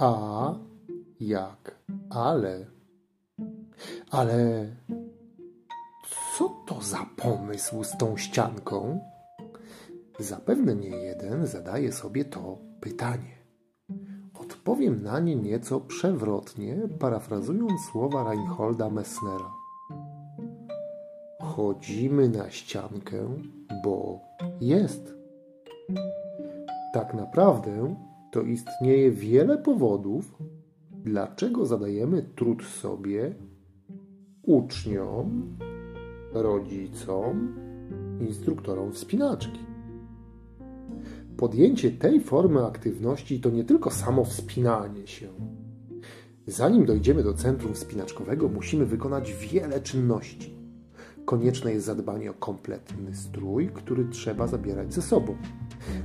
A jak ale. Ale co to za pomysł z tą ścianką? Zapewne nie jeden zadaje sobie to pytanie. Odpowiem na nie nieco przewrotnie, parafrazując słowa Reinholda Messnera. Chodzimy na ściankę, bo jest. Tak naprawdę to istnieje wiele powodów, dlaczego zadajemy trud sobie, uczniom, rodzicom, instruktorom wspinaczki. Podjęcie tej formy aktywności to nie tylko samo wspinanie się. Zanim dojdziemy do centrum wspinaczkowego, musimy wykonać wiele czynności. Konieczne jest zadbanie o kompletny strój, który trzeba zabierać ze sobą.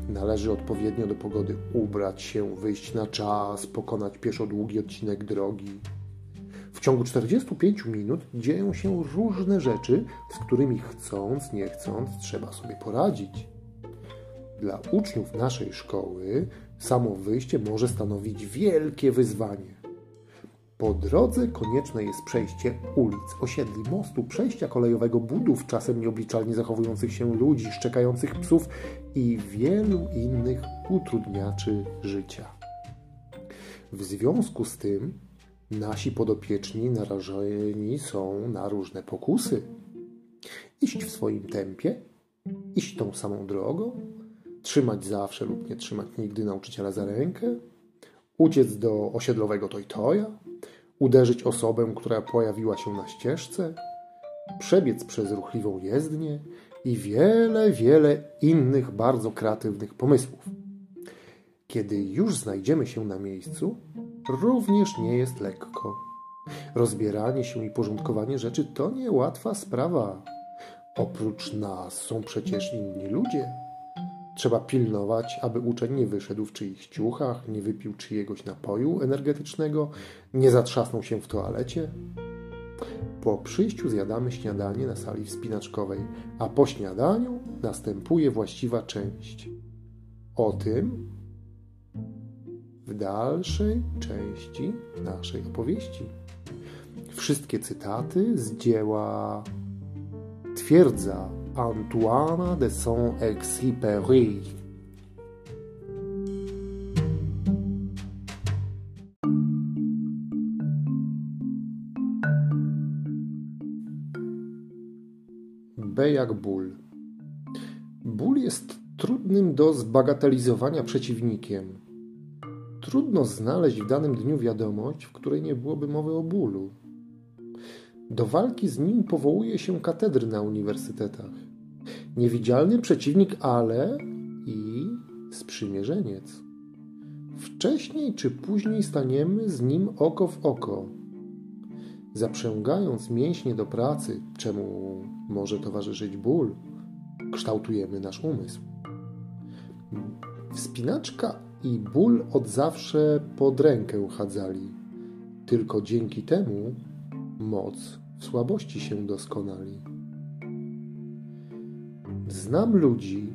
Należy odpowiednio do pogody ubrać się, wyjść na czas, pokonać pieszo długi odcinek drogi. W ciągu 45 minut dzieją się różne rzeczy, z którymi chcąc, nie chcąc, trzeba sobie poradzić. Dla uczniów naszej szkoły samo wyjście może stanowić wielkie wyzwanie. Po drodze konieczne jest przejście ulic, osiedli, mostu, przejścia kolejowego, budów, czasem nieobliczalnie zachowujących się ludzi, szczekających psów i wielu innych utrudniaczy życia. W związku z tym nasi podopieczni narażeni są na różne pokusy. Iść w swoim tempie, iść tą samą drogą, trzymać zawsze lub nie trzymać nigdy nauczyciela za rękę, uciec do osiedlowego tojtoja, uderzyć osobę, która pojawiła się na ścieżce, przebiec przez ruchliwą jezdnię i wiele, wiele innych bardzo kreatywnych pomysłów. Kiedy już znajdziemy się na miejscu, również nie jest lekko. Rozbieranie się i porządkowanie rzeczy to niełatwa sprawa. Oprócz nas są przecież inni ludzie. Trzeba pilnować, aby uczeń nie wyszedł w czyichś ciuchach, nie wypił czyjegoś napoju energetycznego, nie zatrzasnął się w toalecie. Po przyjściu zjadamy śniadanie na sali wspinaczkowej, a po śniadaniu następuje właściwa część. O tym w dalszej części naszej opowieści. Wszystkie cytaty z dzieła Twierdza Antoine de Saint-Exupéry. B jak ból. Ból jest trudnym do zbagatelizowania przeciwnikiem. Trudno znaleźć w danym dniu wiadomość, w której nie byłoby mowy o bólu. Do walki z nim powołuje się katedry na uniwersytetach. Niewidzialny przeciwnik, ale i sprzymierzeniec. Wcześniej czy później staniemy z nim oko w oko. Zaprzęgając mięśnie do pracy, czemu może towarzyszyć ból, kształtujemy nasz umysł. Wspinaczka i ból od zawsze pod rękę chadzali. Tylko dzięki temu moc w słabości się doskonali. Znam ludzi,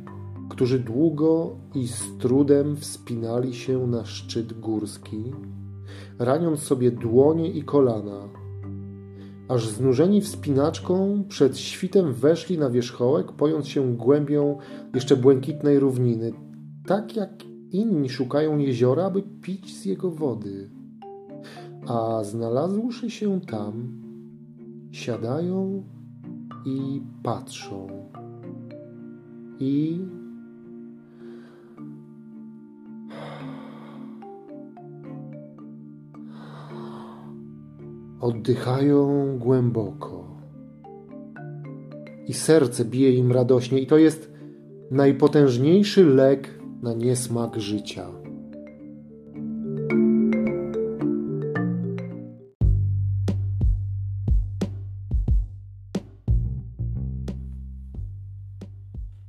którzy długo i z trudem wspinali się na szczyt górski, raniąc sobie dłonie i kolana, aż znużeni wspinaczką przed świtem weszli na wierzchołek, pojąc się głębią jeszcze błękitnej równiny, tak jak inni szukają jeziora, aby pić z jego wody. A znalazłszy się tam, siadają i patrzą. I oddychają głęboko. I serce bije im radośnie, i to jest najpotężniejszy lek na niesmak życia.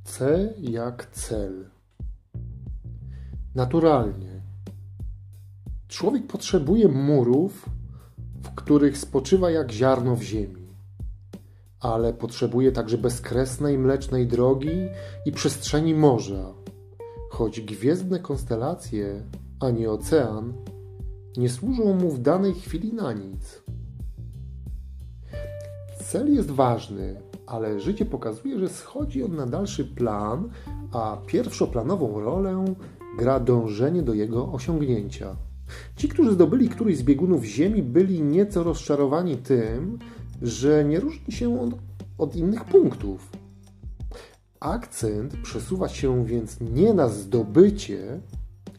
C jak cel. Naturalnie. Człowiek potrzebuje murów, w których spoczywa jak ziarno w ziemi, ale potrzebuje także bezkresnej mlecznej drogi i przestrzeni morza, choć gwiezdne konstelacje, a nie ocean, nie służą mu w danej chwili na nic. Cel jest ważny, ale życie pokazuje, że schodzi on na dalszy plan, a pierwszoplanową rolę gra dążenie do jego osiągnięcia. Ci, którzy zdobyli któryś z biegunów Ziemi, byli nieco rozczarowani tym, że nie różni się on od innych punktów. Akcent przesuwa się więc nie na zdobycie,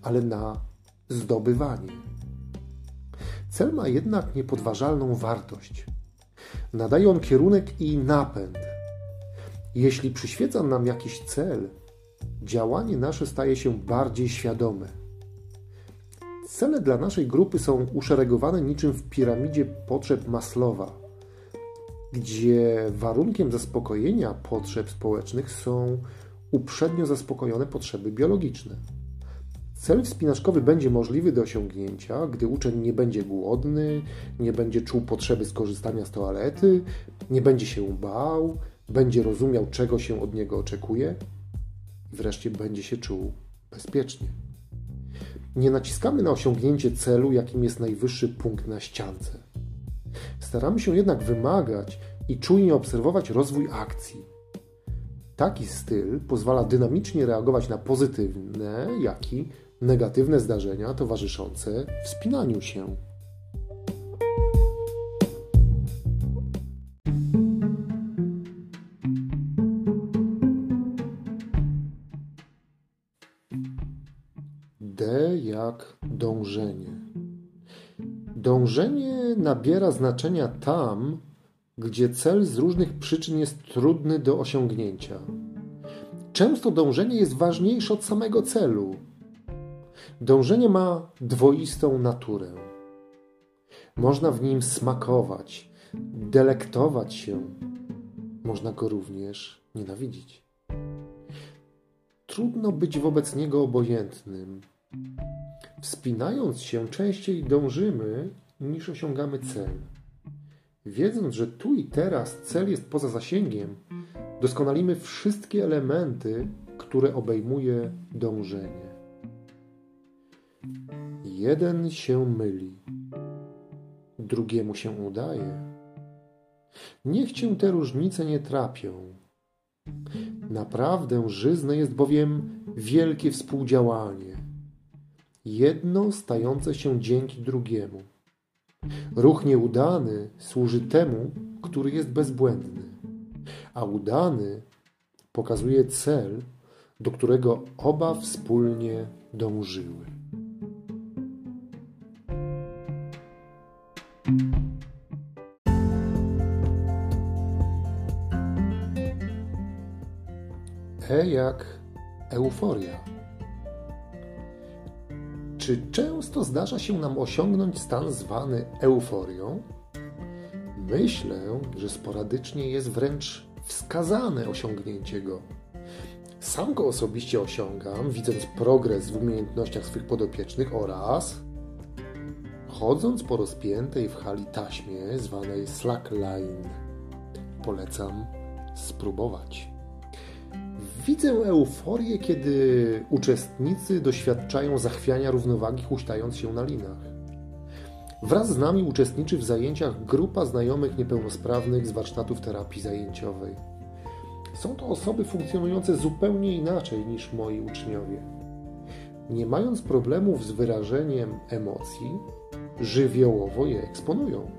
ale na zdobywanie. Cel ma jednak niepodważalną wartość. Nadaje on kierunek i napęd. Jeśli przyświeca nam jakiś cel, działanie nasze staje się bardziej świadome. Cele dla naszej grupy są uszeregowane niczym w piramidzie potrzeb Maslowa, gdzie warunkiem zaspokojenia potrzeb społecznych są uprzednio zaspokojone potrzeby biologiczne. Cel wspinaczkowy będzie możliwy do osiągnięcia, gdy uczeń nie będzie głodny, nie będzie czuł potrzeby skorzystania z toalety, nie będzie się bał, będzie rozumiał, czego się od niego oczekuje i wreszcie będzie się czuł bezpiecznie. Nie naciskamy na osiągnięcie celu, jakim jest najwyższy punkt na ściance. Staramy się jednak wymagać i czujnie obserwować rozwój akcji. Taki styl pozwala dynamicznie reagować na pozytywne, jak i negatywne zdarzenia towarzyszące wspinaniu się. Dążenie nabiera znaczenia tam, gdzie cel z różnych przyczyn jest trudny do osiągnięcia. Często dążenie jest ważniejsze od samego celu. Dążenie ma dwoistą naturę. Można w nim smakować, delektować się, można go również nienawidzić. Trudno być wobec niego obojętnym. Wspinając się, częściej dążymy niż osiągamy cel. Wiedząc, że tu i teraz cel jest poza zasięgiem, doskonalimy wszystkie elementy, które obejmuje dążenie. Jeden się myli, drugiemu się udaje. Niech cię te różnice nie trapią. Naprawdę żyzne jest bowiem wielkie współdziałanie, jedno stające się dzięki drugiemu. Ruch nieudany służy temu, który jest bezbłędny, a udany pokazuje cel, do którego oba wspólnie dążyły. E jak euforia. Czy często zdarza się nam osiągnąć stan zwany euforią? Myślę, że sporadycznie jest wręcz wskazane osiągnięcie go. Sam go osobiście osiągam, widząc progres w umiejętnościach swych podopiecznych oraz chodząc po rozpiętej w hali taśmie zwanej slackline. Polecam spróbować. Widzę euforię, kiedy uczestnicy doświadczają zachwiania równowagi, huśtając się na linach. Wraz z nami uczestniczy w zajęciach grupa znajomych niepełnosprawnych z warsztatów terapii zajęciowej. Są to osoby funkcjonujące zupełnie inaczej niż moi uczniowie. Nie mając problemów z wyrażeniem emocji, żywiołowo je eksponują.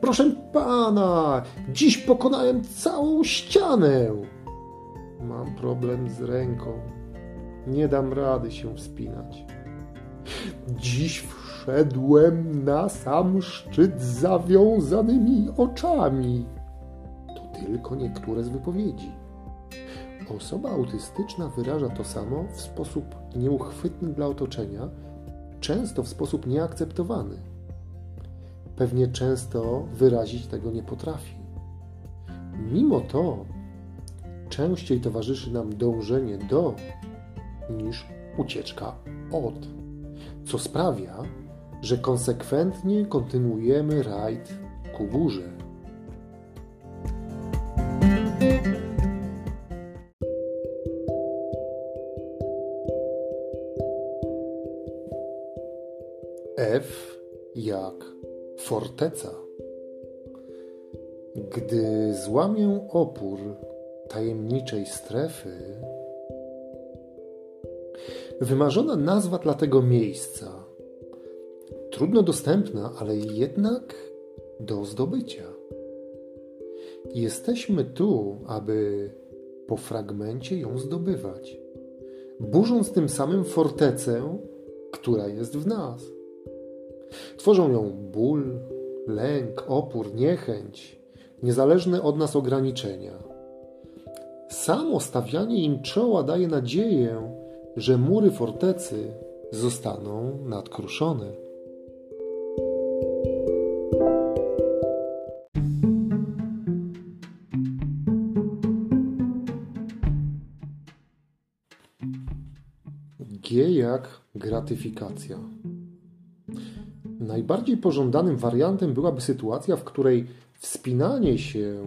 Proszę pana, dziś pokonałem całą ścianę. Mam problem z ręką. Nie dam rady się wspinać. Dziś wszedłem na sam szczyt z zawiązanymi oczami. To tylko niektóre z wypowiedzi. Osoba autystyczna wyraża to samo w sposób nieuchwytny dla otoczenia, często w sposób nieakceptowany. Pewnie często wyrazić tego nie potrafi. Mimo to częściej towarzyszy nam dążenie do niż ucieczka od, co sprawia, że konsekwentnie kontynuujemy rajd ku górze. F jak forteca. Gdy złamię opór tajemniczej strefy, wymarzona nazwa dla tego miejsca, trudno dostępna, ale jednak do zdobycia. Jesteśmy tu, aby po fragmencie ją zdobywać, burząc tym samym fortecę, która jest w nas. Tworzą ją ból, lęk, opór, niechęć, niezależne od nas ograniczenia. Samo stawianie im czoła daje nadzieję, że mury fortecy zostaną nadkruszone. G jak gratyfikacja. Najbardziej pożądanym wariantem byłaby sytuacja, w której wspinanie się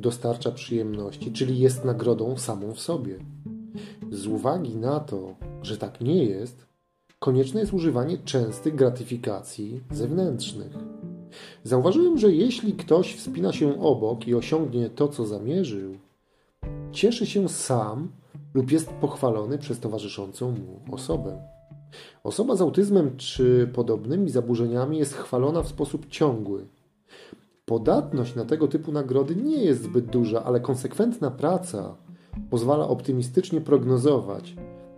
dostarcza przyjemności, czyli jest nagrodą samą w sobie. Z uwagi na to, że tak nie jest, konieczne jest używanie częstych gratyfikacji zewnętrznych. Zauważyłem, że jeśli ktoś wspina się obok i osiągnie to, co zamierzył, cieszy się sam lub jest pochwalony przez towarzyszącą mu osobę. Osoba z autyzmem czy podobnymi zaburzeniami jest chwalona w sposób ciągły. Podatność na tego typu nagrody nie jest zbyt duża, ale konsekwentna praca pozwala optymistycznie prognozować,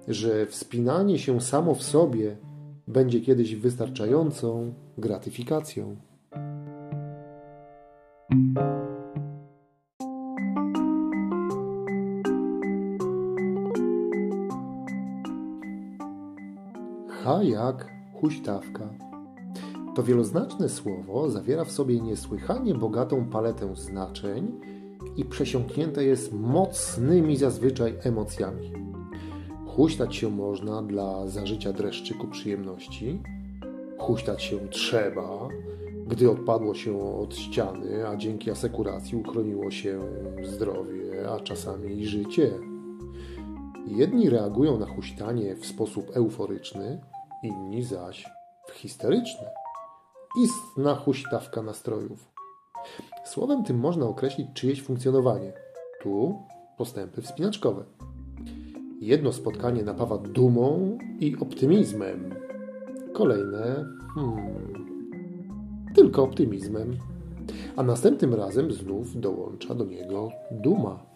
że wspinanie się samo w sobie będzie kiedyś wystarczającą gratyfikacją. H jak huśtawka. To wieloznaczne słowo zawiera w sobie niesłychanie bogatą paletę znaczeń i przesiąknięte jest mocnymi zazwyczaj emocjami. Huśtać się można dla zażycia dreszczyku przyjemności, huśtać się trzeba, gdy odpadło się od ściany, a dzięki asekuracji uchroniło się zdrowie, a czasami i życie. Jedni reagują na huśtanie w sposób euforyczny, inni zaś w histeryczny. Istna huśtawka nastrojów. Słowem tym można określić czyjeś funkcjonowanie. Tu postępy wspinaczkowe. Jedno spotkanie napawa dumą i optymizmem. Kolejne hmm, tylko optymizmem. A następnym razem znów dołącza do niego duma.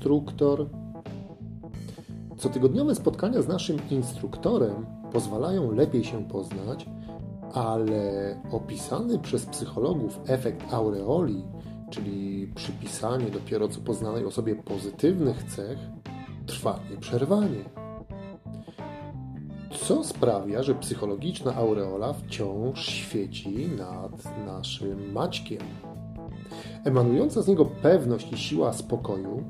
Instruktor. Cotygodniowe spotkania z naszym instruktorem pozwalają lepiej się poznać, ale opisany przez psychologów efekt aureoli, czyli przypisanie dopiero co poznanej osobie pozytywnych cech, trwa nieprzerwanie. Co sprawia, że psychologiczna aureola wciąż świeci nad naszym Maćkiem. Emanująca z niego pewność i siła spokoju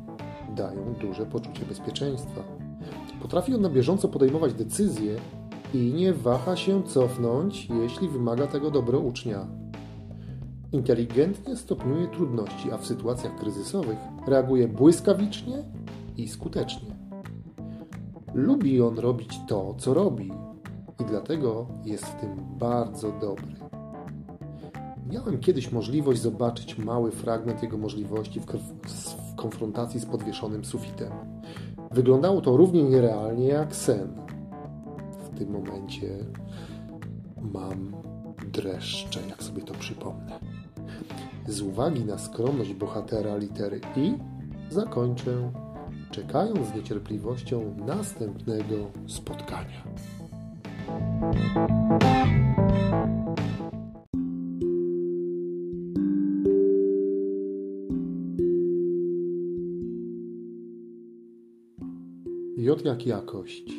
dają duże poczucie bezpieczeństwa. Potrafi on na bieżąco podejmować decyzje i nie waha się cofnąć, jeśli wymaga tego dobro ucznia. Inteligentnie stopniuje trudności, a w sytuacjach kryzysowych reaguje błyskawicznie i skutecznie. Lubi on robić to, co robi, i dlatego jest w tym bardzo dobry. Miałem kiedyś możliwość zobaczyć mały fragment jego możliwości w, w konfrontacji z podwieszonym sufitem. Wyglądało to równie nierealnie jak sen. W tym momencie mam dreszcze, jak sobie to przypomnę. Z uwagi na skromność bohatera litery I zakończę, czekając z niecierpliwością następnego spotkania. J jak jakość.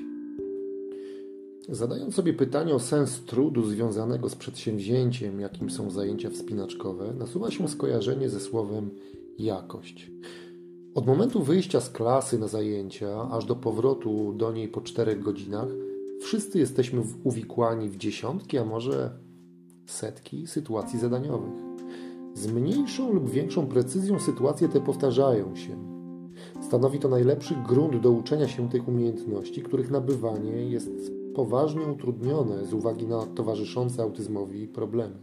Zadając sobie pytanie o sens trudu związanego z przedsięwzięciem, jakim są zajęcia wspinaczkowe, nasuwa się skojarzenie ze słowem jakość. Od momentu wyjścia z klasy na zajęcia, aż do powrotu do niej po czterech godzinach, wszyscy jesteśmy uwikłani w dziesiątki, a może setki sytuacji zadaniowych. Z mniejszą lub większą precyzją sytuacje te powtarzają się. Stanowi to najlepszy grunt do uczenia się tych umiejętności, których nabywanie jest poważnie utrudnione z uwagi na towarzyszące autyzmowi problemy.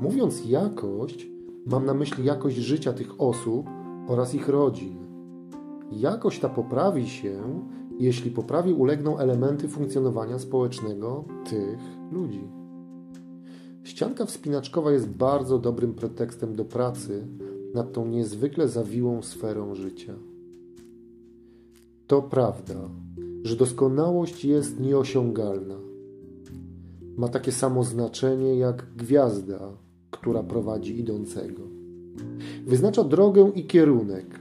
Mówiąc jakość, mam na myśli jakość życia tych osób oraz ich rodzin. Jakość ta poprawi się, jeśli poprawie ulegną elementy funkcjonowania społecznego tych ludzi. Ścianka wspinaczkowa jest bardzo dobrym pretekstem do pracy nad tą niezwykle zawiłą sferą życia. To prawda, że doskonałość jest nieosiągalna. Ma takie samo znaczenie jak gwiazda, która prowadzi idącego. Wyznacza drogę i kierunek,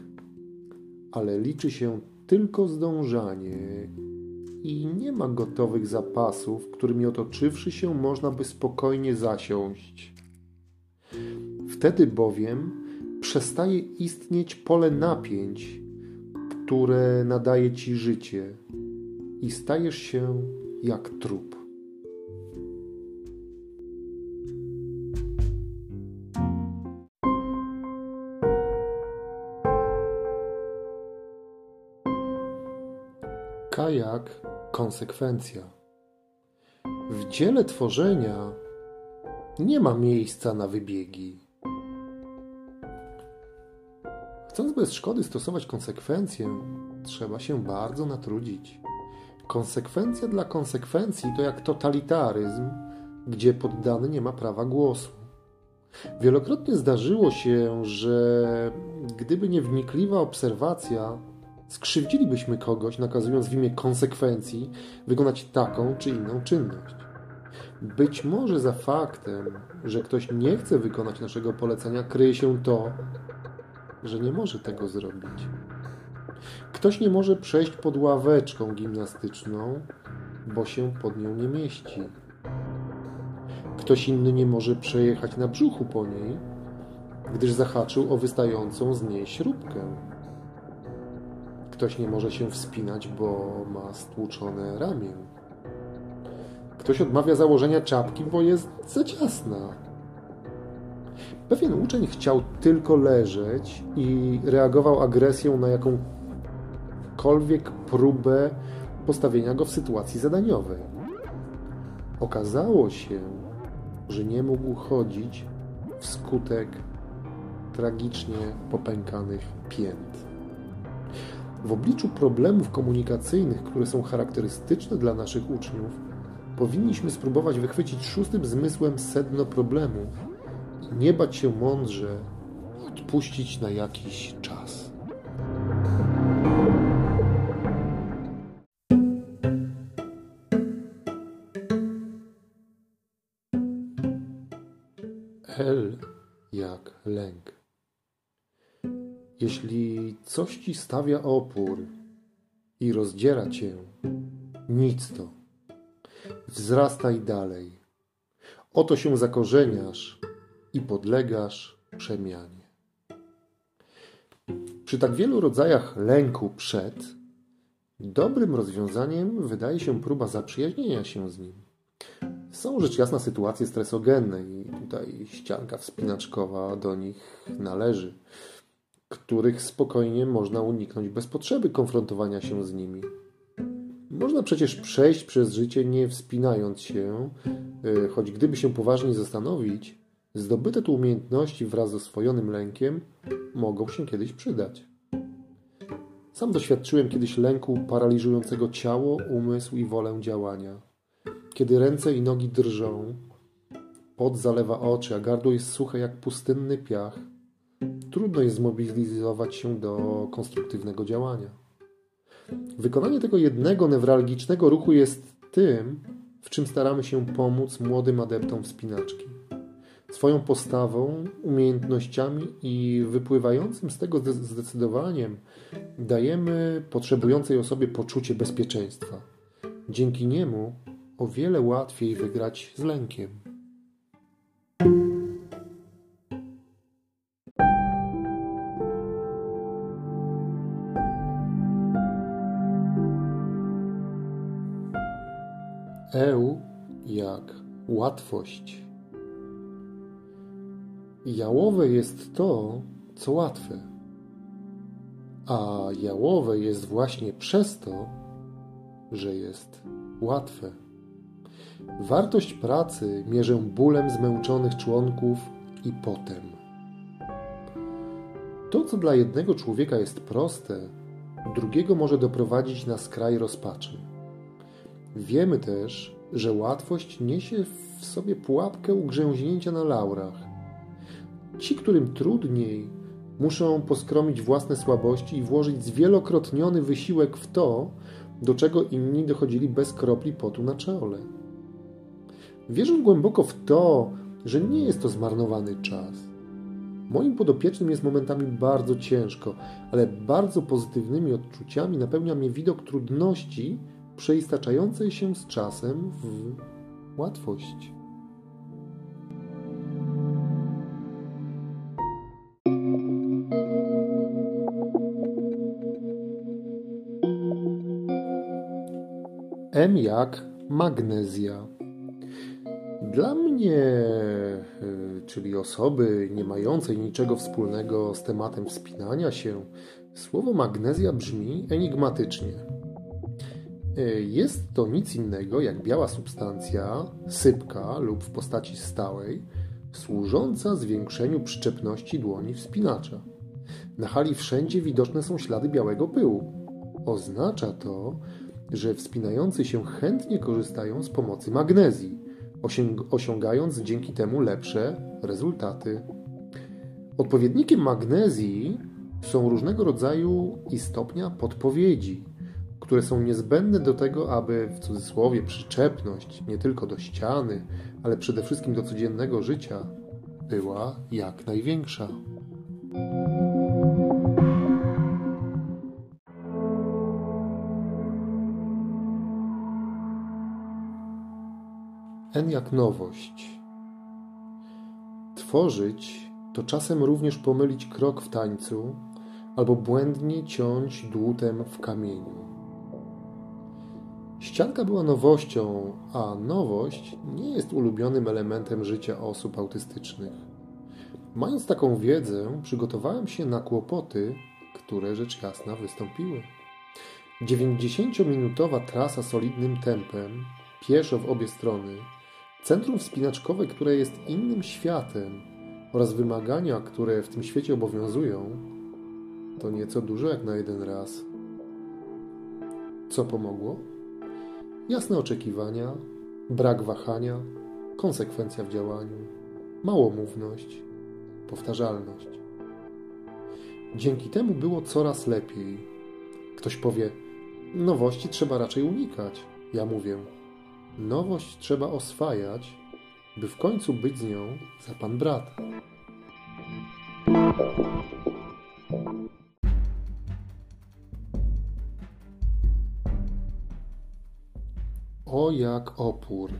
ale liczy się tylko zdążanie i nie ma gotowych zapasów, którymi otoczywszy się można by spokojnie zasiąść. Wtedy bowiem przestaje istnieć pole napięć, które nadaje ci życie i stajesz się jak trup. Kajak konsekwencja. W dziele tworzenia nie ma miejsca na wybiegi. Chcąc bez szkody stosować konsekwencję, trzeba się bardzo natrudzić. Konsekwencja dla konsekwencji to jak totalitaryzm, gdzie poddany nie ma prawa głosu. Wielokrotnie zdarzyło się, że gdyby nie wnikliwa obserwacja, skrzywdzilibyśmy kogoś, nakazując w imię konsekwencji wykonać taką czy inną czynność. Być może za faktem, że ktoś nie chce wykonać naszego polecenia, kryje się to, że nie może tego zrobić. Ktoś nie może przejść pod ławeczką gimnastyczną, bo się pod nią nie mieści. Ktoś inny nie może przejechać na brzuchu po niej, gdyż zahaczył o wystającą z niej śrubkę. Ktoś nie może się wspinać, bo ma stłuczone ramię. Ktoś odmawia założenia czapki, bo jest za ciasna. Pewien uczeń chciał tylko leżeć i reagował agresją na jakąkolwiek próbę postawienia go w sytuacji zadaniowej. Okazało się, że nie mógł chodzić wskutek tragicznie popękanych pięt. W obliczu problemów komunikacyjnych, które są charakterystyczne dla naszych uczniów, powinniśmy spróbować wychwycić szóstym zmysłem sedno problemu nie bać się mądrze odpuścić na jakiś czas. L jak lęk. Jeśli coś ci stawia opór i rozdziera cię, nic to. Wzrastaj dalej. Oto się zakorzeniasz i podlegasz przemianie. Przy tak wielu rodzajach lęku przed, dobrym rozwiązaniem wydaje się próba zaprzyjaźnienia się z nim. Są rzecz jasna sytuacje stresogenne i tutaj ścianka wspinaczkowa do nich należy których spokojnie można uniknąć bez potrzeby konfrontowania się z nimi. Można przecież przejść przez życie nie wspinając się, e, choć gdyby się poważnie zastanowić, zdobyte tu umiejętności wraz z oswojonym lękiem mogą się kiedyś przydać. Sam doświadczyłem kiedyś lęku paraliżującego ciało, umysł i wolę działania. Kiedy ręce i nogi drżą, pot zalewa oczy, a gardło jest suche jak pustynny piach – trudno jest zmobilizować się do konstruktywnego działania. Wykonanie tego jednego newralgicznego ruchu jest tym, w czym staramy się pomóc młodym adeptom wspinaczki. Swoją postawą, umiejętnościami i wypływającym z tego zdecydowaniem dajemy potrzebującej osobie poczucie bezpieczeństwa. Dzięki niemu o wiele łatwiej wygrać z lękiem. EU jak łatwość. Jałowe jest to, co łatwe, a jałowe jest właśnie przez to, że jest łatwe. Wartość pracy mierzę bólem zmęczonych członków i potem. To, co dla jednego człowieka jest proste, drugiego może doprowadzić na skraj rozpaczy. Wiemy też, że łatwość niesie w sobie pułapkę ugrzęźnięcia na laurach. Ci, którym trudniej, muszą poskromić własne słabości i włożyć zwielokrotniony wysiłek w to, do czego inni dochodzili bez kropli potu na czole. Wierzę głęboko w to, że nie jest to zmarnowany czas. Moim podopiecznym jest momentami bardzo ciężko, ale bardzo pozytywnymi odczuciami napełnia mnie widok trudności przeistaczającej się z czasem w łatwość. M jak magnezja. Dla mnie, y, czyli osoby nie mającej niczego wspólnego z tematem wspinania się, słowo magnezja brzmi enigmatycznie. Y, jest to nic innego jak biała substancja, sypka lub w postaci stałej, służąca zwiększeniu przyczepności dłoni wspinacza. Na hali wszędzie widoczne są ślady białego pyłu. Oznacza to, że wspinający się chętnie korzystają z pomocy magnezji, osiągając dzięki temu lepsze rezultaty. Odpowiednikiem magnezji są różnego rodzaju i stopnia podpowiedzi, które są niezbędne do tego, aby w cudzysłowie przyczepność nie tylko do ściany, ale przede wszystkim do codziennego życia była jak największa. N jak nowość. Tworzyć to czasem również pomylić krok w tańcu albo błędnie ciąć dłutem w kamieniu. Ścianka była nowością, a nowość nie jest ulubionym elementem życia osób autystycznych. Mając taką wiedzę, przygotowałem się na kłopoty, które rzecz jasna wystąpiły. 90-minutowa trasa solidnym tempem, pieszo w obie strony, Centrum wspinaczkowe, które jest innym światem oraz wymagania, które w tym świecie obowiązują, to nieco dużo jak na jeden raz. Co pomogło? Jasne oczekiwania, brak wahania, konsekwencja w działaniu, małomówność, powtarzalność. Dzięki temu było coraz lepiej. Ktoś powie, nowości trzeba raczej unikać. Ja mówię, Nowość trzeba oswajać, by w końcu być z nią za pan brata. O jak opór.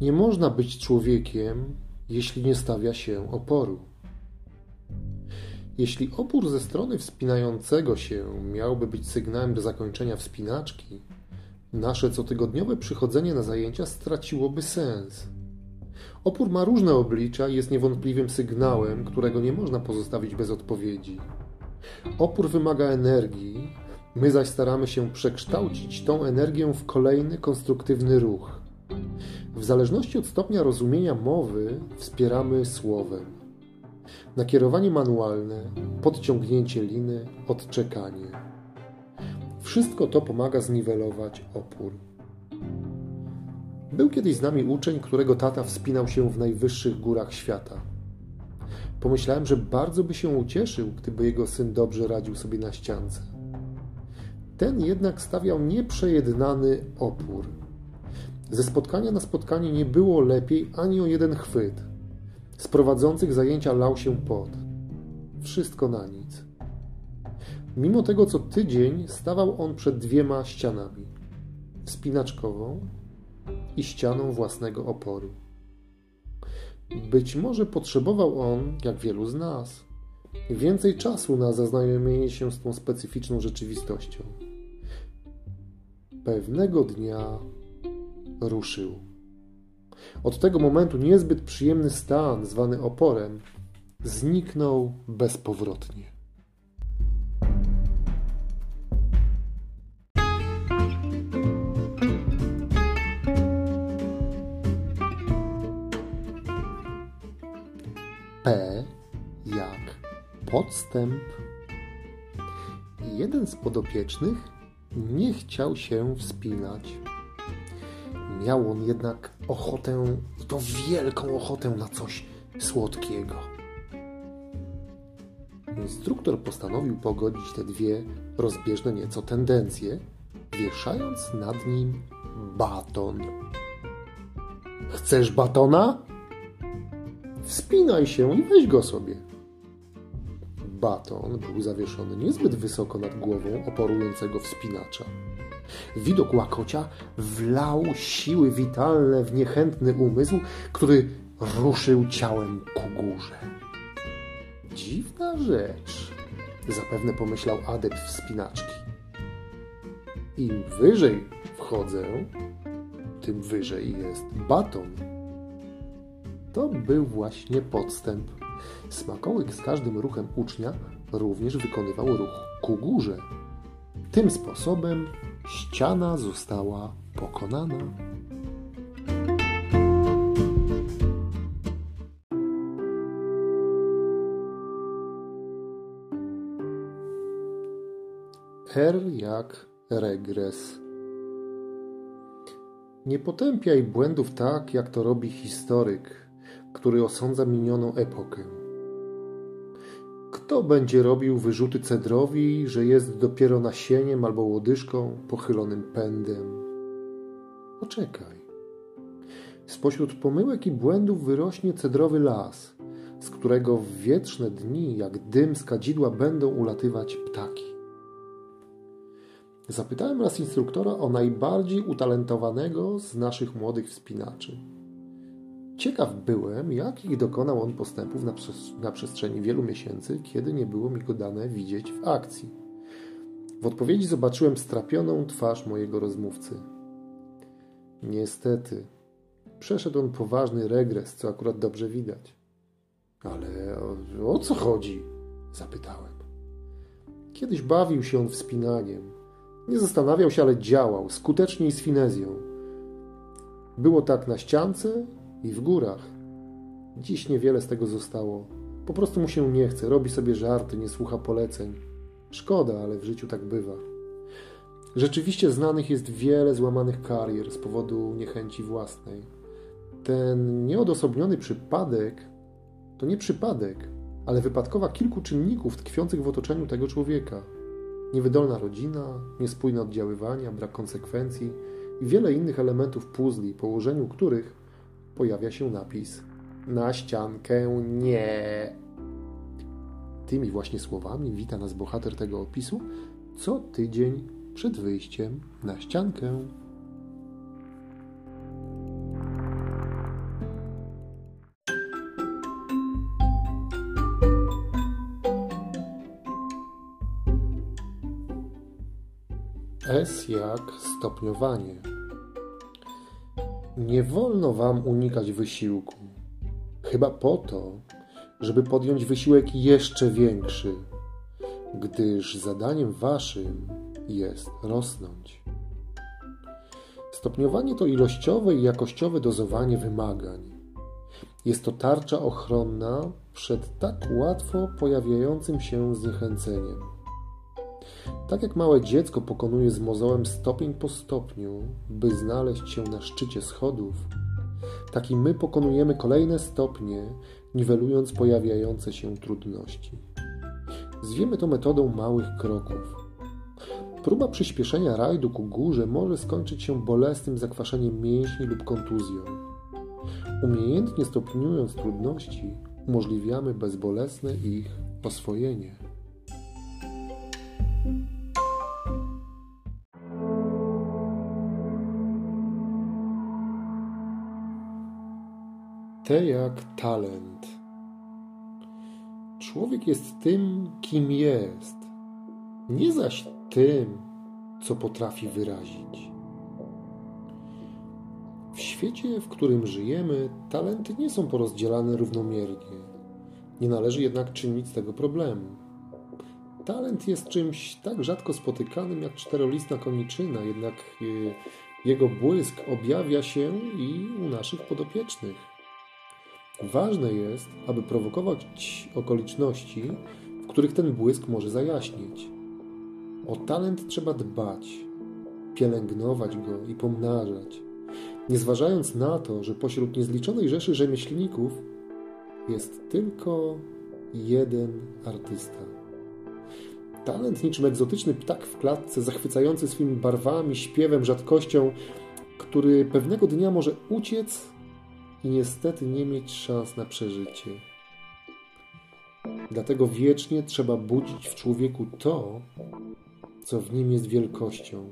Nie można być człowiekiem, jeśli nie stawia się oporu. Jeśli opór ze strony wspinającego się miałby być sygnałem do zakończenia wspinaczki, nasze cotygodniowe przychodzenie na zajęcia straciłoby sens. Opór ma różne oblicza i jest niewątpliwym sygnałem, którego nie można pozostawić bez odpowiedzi. Opór wymaga energii, my zaś staramy się przekształcić tą energię w kolejny konstruktywny ruch. W zależności od stopnia rozumienia mowy wspieramy słowem. Nakierowanie manualne, podciągnięcie liny, odczekanie. Wszystko to pomaga zniwelować opór. Był kiedyś z nami uczeń, którego tata wspinał się w najwyższych górach świata. Pomyślałem, że bardzo by się ucieszył, gdyby jego syn dobrze radził sobie na ściance. Ten jednak stawiał nieprzejednany opór. Ze spotkania na spotkanie nie było lepiej ani o jeden chwyt. Z prowadzących zajęcia lał się pot. Wszystko na nic. Mimo tego co tydzień stawał on przed dwiema ścianami wspinaczkową i ścianą własnego oporu. Być może potrzebował on, jak wielu z nas, więcej czasu na zaznajomienie się z tą specyficzną rzeczywistością. Pewnego dnia ruszył. Od tego momentu niezbyt przyjemny stan, zwany oporem, zniknął bezpowrotnie. P jak podstęp. Jeden z podopiecznych nie chciał się wspinać. Miał on jednak ochotę, i to wielką ochotę na coś słodkiego. Instruktor postanowił pogodzić te dwie rozbieżne nieco tendencje, wieszając nad nim baton. Chcesz batona? Wspinaj się i weź go sobie. Baton był zawieszony niezbyt wysoko nad głową oporującego wspinacza. Widok łakocia wlał siły witalne w niechętny umysł, który ruszył ciałem ku górze. Dziwna rzecz, zapewne pomyślał adept wspinaczki. Im wyżej wchodzę, tym wyżej jest baton. To był właśnie podstęp. Smakołyk z każdym ruchem ucznia również wykonywał ruch ku górze. Tym sposobem ściana została pokonana. R jak regres. Nie potępiaj błędów tak, jak to robi historyk, który osądza minioną epokę. Kto będzie robił wyrzuty cedrowi, że jest dopiero nasieniem albo łodyżką pochylonym pędem? Poczekaj. Spośród pomyłek i błędów wyrośnie cedrowy las, z którego w wietrzne dni, jak dym z kadzidła, będą ulatywać ptaki. Zapytałem raz instruktora o najbardziej utalentowanego z naszych młodych wspinaczy. Ciekaw byłem, jakich dokonał on postępów na, na przestrzeni wielu miesięcy, kiedy nie było mi go dane widzieć w akcji. W odpowiedzi zobaczyłem strapioną twarz mojego rozmówcy. Niestety, przeszedł on poważny regres, co akurat dobrze widać. Ale o, o co chodzi? zapytałem. Kiedyś bawił się on wspinaniem. Nie zastanawiał się, ale działał, skutecznie i z finezją. Było tak na ściance i w górach. Dziś niewiele z tego zostało. Po prostu mu się nie chce, robi sobie żarty, nie słucha poleceń. Szkoda, ale w życiu tak bywa. Rzeczywiście znanych jest wiele złamanych karier z powodu niechęci własnej. Ten nieodosobniony przypadek to nie przypadek, ale wypadkowa kilku czynników tkwiących w otoczeniu tego człowieka. Niewydolna rodzina, niespójne oddziaływania, brak konsekwencji i wiele innych elementów puzli, po ułożeniu których pojawia się napis Na ściankę nie. Tymi właśnie słowami wita nas bohater tego opisu co tydzień przed wyjściem na ściankę. S jak stopniowanie. Nie wolno wam unikać wysiłku. Chyba po to, żeby podjąć wysiłek jeszcze większy, gdyż zadaniem waszym jest rosnąć. Stopniowanie to ilościowe i jakościowe dozowanie wymagań. Jest to tarcza ochronna przed tak łatwo pojawiającym się zniechęceniem. Tak jak małe dziecko pokonuje z mozołem stopień po stopniu, by znaleźć się na szczycie schodów, tak i my pokonujemy kolejne stopnie, niwelując pojawiające się trudności. Zwiemy to metodą małych kroków. Próba przyspieszenia rajdu ku górze może skończyć się bolesnym zakwaszeniem mięśni lub kontuzją. Umiejętnie stopniując trudności, umożliwiamy bezbolesne ich oswojenie. T jak talent. Człowiek jest tym, kim jest, nie zaś tym, co potrafi wyrazić. W świecie, w którym żyjemy, talenty nie są porozdzielane równomiernie. Nie należy jednak czynić z tego problemu. Talent jest czymś tak rzadko spotykanym jak czterolistna koniczyna, jednak e, jego błysk objawia się i u naszych podopiecznych. Ważne jest, aby prowokować okoliczności, w których ten błysk może zajaśnieć. O talent trzeba dbać, pielęgnować go i pomnażać, nie zważając na to, że pośród niezliczonej rzeszy rzemieślników jest tylko jeden artysta. Talent niczym egzotyczny ptak w klatce, zachwycający swymi barwami, śpiewem, rzadkością, który pewnego dnia może uciec i niestety nie mieć szans na przeżycie. Dlatego wiecznie trzeba budzić w człowieku to, co w nim jest wielkością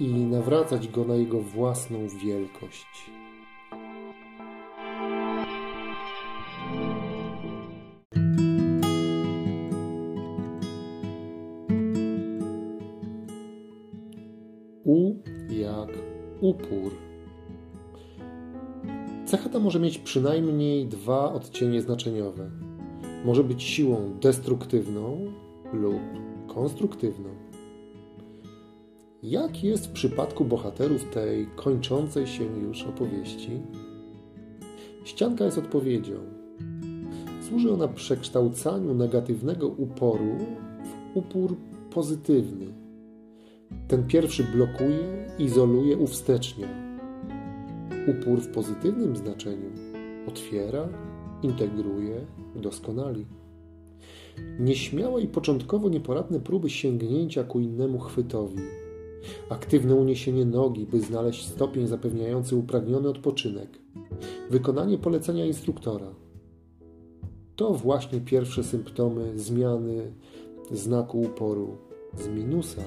i nawracać go na jego własną wielkość. Cecha ta może mieć przynajmniej dwa odcienie znaczeniowe. Może być siłą destruktywną lub konstruktywną. Jak jest w przypadku bohaterów tej kończącej się już opowieści? Ścianka jest odpowiedzią. Służy ona przekształcaniu negatywnego uporu w upór pozytywny. Ten pierwszy blokuje, izoluje, uwstecznia. Upór w pozytywnym znaczeniu otwiera, integruje, doskonali. Nieśmiałe i początkowo nieporadne próby sięgnięcia ku innemu chwytowi aktywne uniesienie nogi, by znaleźć stopień zapewniający upragniony odpoczynek, wykonanie polecenia instruktora. To właśnie pierwsze symptomy zmiany znaku uporu z minusa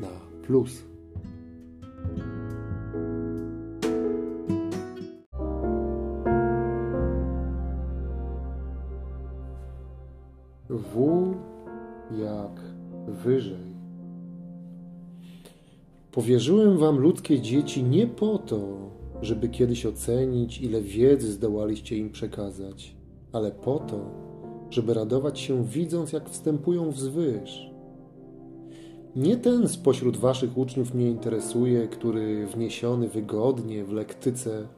na plus. Powierzyłem wam ludzkie dzieci nie po to, żeby kiedyś ocenić, ile wiedzy zdołaliście im przekazać, ale po to, żeby radować się widząc, jak wstępują wzwyż. Nie ten spośród waszych uczniów mnie interesuje, który wniesiony wygodnie w lektyce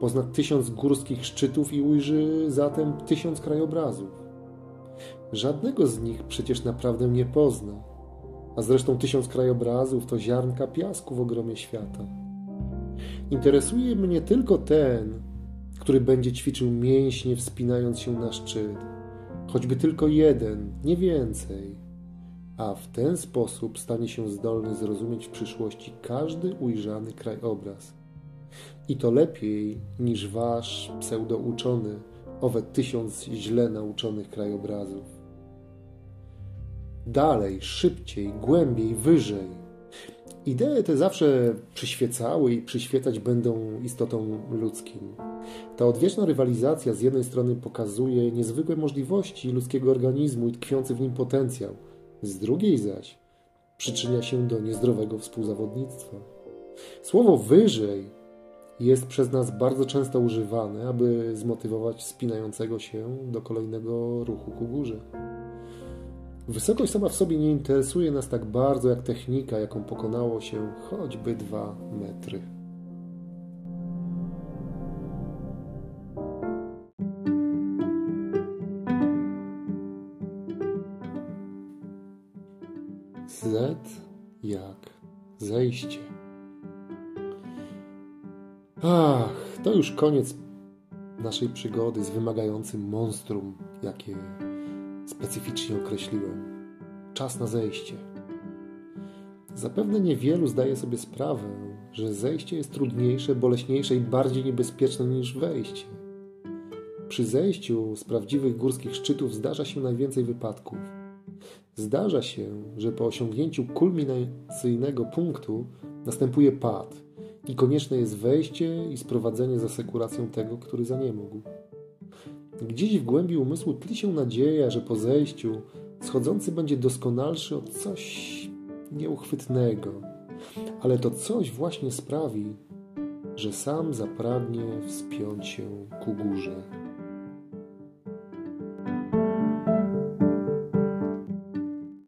pozna tysiąc górskich szczytów i ujrzy zatem tysiąc krajobrazów. Żadnego z nich przecież naprawdę nie pozna a zresztą tysiąc krajobrazów to ziarnka piasku w ogromie świata. Interesuje mnie tylko ten, który będzie ćwiczył mięśnie, wspinając się na szczyt, choćby tylko jeden, nie więcej, a w ten sposób stanie się zdolny zrozumieć w przyszłości każdy ujrzany krajobraz. I to lepiej niż wasz pseudouczony, owe tysiąc źle nauczonych krajobrazów dalej, szybciej, głębiej, wyżej. Idee te zawsze przyświecały i przyświecać będą istotom ludzkim. Ta odwieczna rywalizacja z jednej strony pokazuje niezwykłe możliwości ludzkiego organizmu i tkwiący w nim potencjał, z drugiej zaś przyczynia się do niezdrowego współzawodnictwa. Słowo wyżej jest przez nas bardzo często używane, aby zmotywować spinającego się do kolejnego ruchu ku górze. Wysokość sama w sobie nie interesuje nas tak bardzo jak technika, jaką pokonało się choćby dwa metry. Z jak zejście. Ach, to już koniec naszej przygody z wymagającym monstrum, jakie specyficznie określiłem. Czas na zejście. Zapewne niewielu zdaje sobie sprawę, że zejście jest trudniejsze, boleśniejsze i bardziej niebezpieczne niż wejście. Przy zejściu z prawdziwych górskich szczytów zdarza się najwięcej wypadków. Zdarza się, że po osiągnięciu kulminacyjnego punktu następuje pad i konieczne jest wejście i sprowadzenie za sekuracją tego, który zaniemógł. Gdzieś w głębi umysłu tli się nadzieja, że po zejściu schodzący będzie doskonalszy od coś nieuchwytnego, ale to coś właśnie sprawi, że sam zapragnie wspiąć się ku górze.